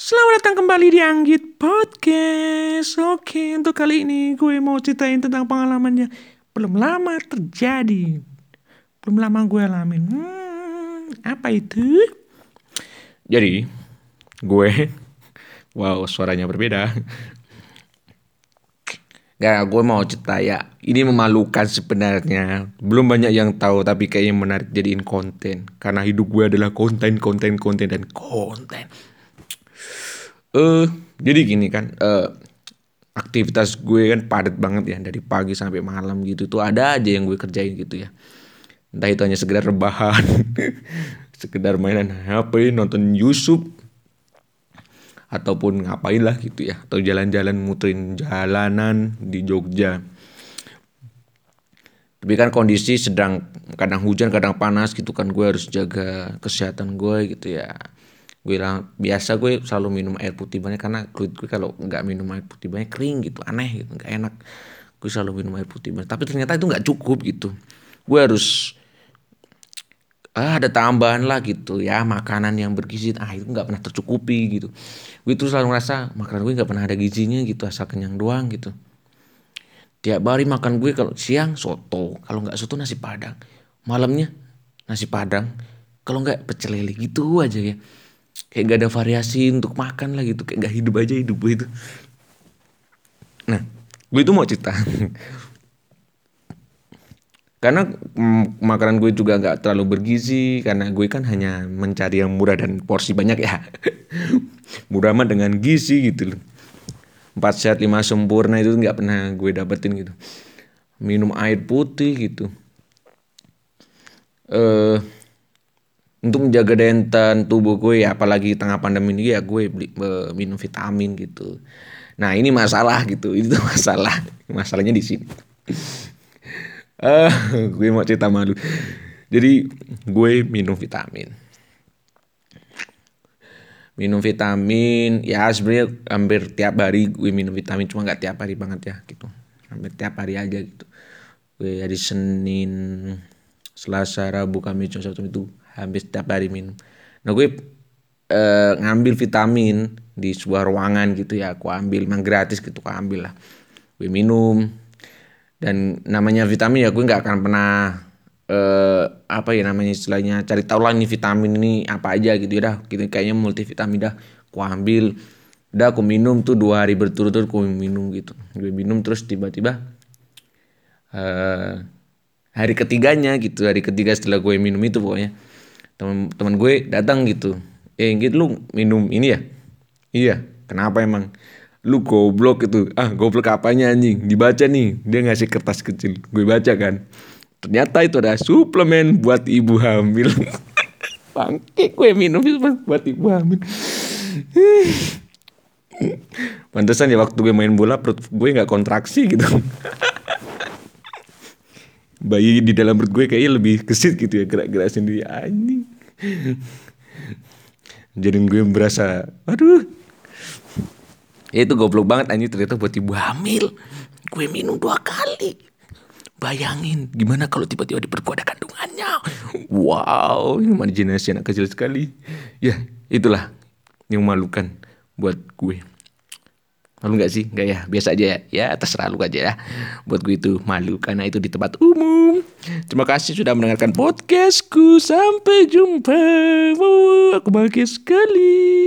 Selamat datang kembali di Anggit Podcast. Oke, untuk kali ini gue mau ceritain tentang pengalamannya belum lama terjadi. Belum lama gue alamin. Hmm, apa itu? Jadi, gue wow, suaranya berbeda. Gak, gue mau cerita ya. Ini memalukan sebenarnya. Belum banyak yang tahu, tapi kayaknya menarik jadiin konten. Karena hidup gue adalah konten, konten, konten, dan konten uh, jadi gini kan uh, aktivitas gue kan padat banget ya dari pagi sampai malam gitu. Tuh ada aja yang gue kerjain gitu ya. Entah itu hanya sekedar rebahan sekedar mainan HP nonton YouTube ataupun ngapain lah gitu ya. Atau jalan-jalan muterin jalanan di Jogja. Tapi kan kondisi sedang kadang hujan kadang panas gitu kan gue harus jaga kesehatan gue gitu ya gue bilang biasa gue selalu minum air putih banyak karena kulit gue kalau nggak minum air putih banyak kering gitu aneh gitu nggak enak. Gue selalu minum air putih banyak. Tapi ternyata itu nggak cukup gitu. Gue harus ah, ada tambahan lah gitu ya makanan yang bergizi. Ah itu nggak pernah tercukupi gitu. Gue terus selalu merasa makanan gue nggak pernah ada gizinya gitu asal kenyang doang gitu. Tiap hari makan gue kalau siang soto kalau nggak soto nasi padang. Malamnya nasi padang kalau nggak pecel lele gitu aja ya kayak gak ada variasi untuk makan lah gitu. Kayak gak hidup aja hidup gue itu. Nah gue itu mau cerita. Karena mm, makanan gue juga nggak terlalu bergizi karena gue kan hanya mencari yang murah dan porsi banyak ya. Murah mah dengan gizi gitu loh. Empat sehat lima sempurna itu nggak pernah gue dapetin gitu. Minum air putih gitu. Eh uh, untuk menjaga daya tubuh gue ya apalagi tengah pandemi ini ya gue beli uh, minum vitamin gitu. Nah ini masalah gitu itu masalah. Masalahnya di sini. Uh, gue mau cerita malu jadi gue minum vitamin. Minum vitamin ya sebenarnya hampir tiap hari gue minum vitamin cuma nggak tiap hari banget ya gitu. Hampir tiap hari aja gitu. Gue hari Senin Selasa Rabu Kamis Sabtu itu hampir setiap hari minum. Nah gue uh, ngambil vitamin di sebuah ruangan gitu ya aku ambil memang gratis gitu aku ambil lah. Gue minum dan namanya vitamin ya gue nggak akan pernah uh, apa ya namanya istilahnya cari tahu lah ini vitamin ini apa aja gitu ya dah. Gitu kayaknya multivitamin dah. Aku ambil udah aku minum tuh dua hari berturut-turut aku minum gitu. Gue minum terus tiba-tiba uh, hari ketiganya gitu hari ketiga setelah gue minum itu pokoknya teman-teman gue datang gitu. Eh gitu lu minum ini ya? Iya. Kenapa emang? Lu goblok itu. Ah goblok apanya anjing? Dibaca nih dia ngasih kertas kecil. Gue baca kan. Ternyata itu ada suplemen buat ibu hamil. Bangke gue minum itu buat ibu hamil. Pantesan ya waktu gue main bola perut gue nggak kontraksi gitu bayi di dalam perut gue kayaknya lebih kesit gitu ya gerak-gerak sendiri. Anjing. Jadi gue berasa aduh. Ya itu goblok banget anjing ternyata buat ibu hamil. Gue minum dua kali. Bayangin gimana kalau tiba-tiba di perut ada kandungannya? Wow ini imajinasi anak kecil sekali. Ya itulah yang memalukan buat gue Malu gak sih? Gak ya? Biasa aja ya. Ya terserah lu aja ya. Buat gue itu malu karena itu di tempat umum. Terima kasih sudah mendengarkan podcastku. Sampai jumpa. Wow, aku bahagia sekali.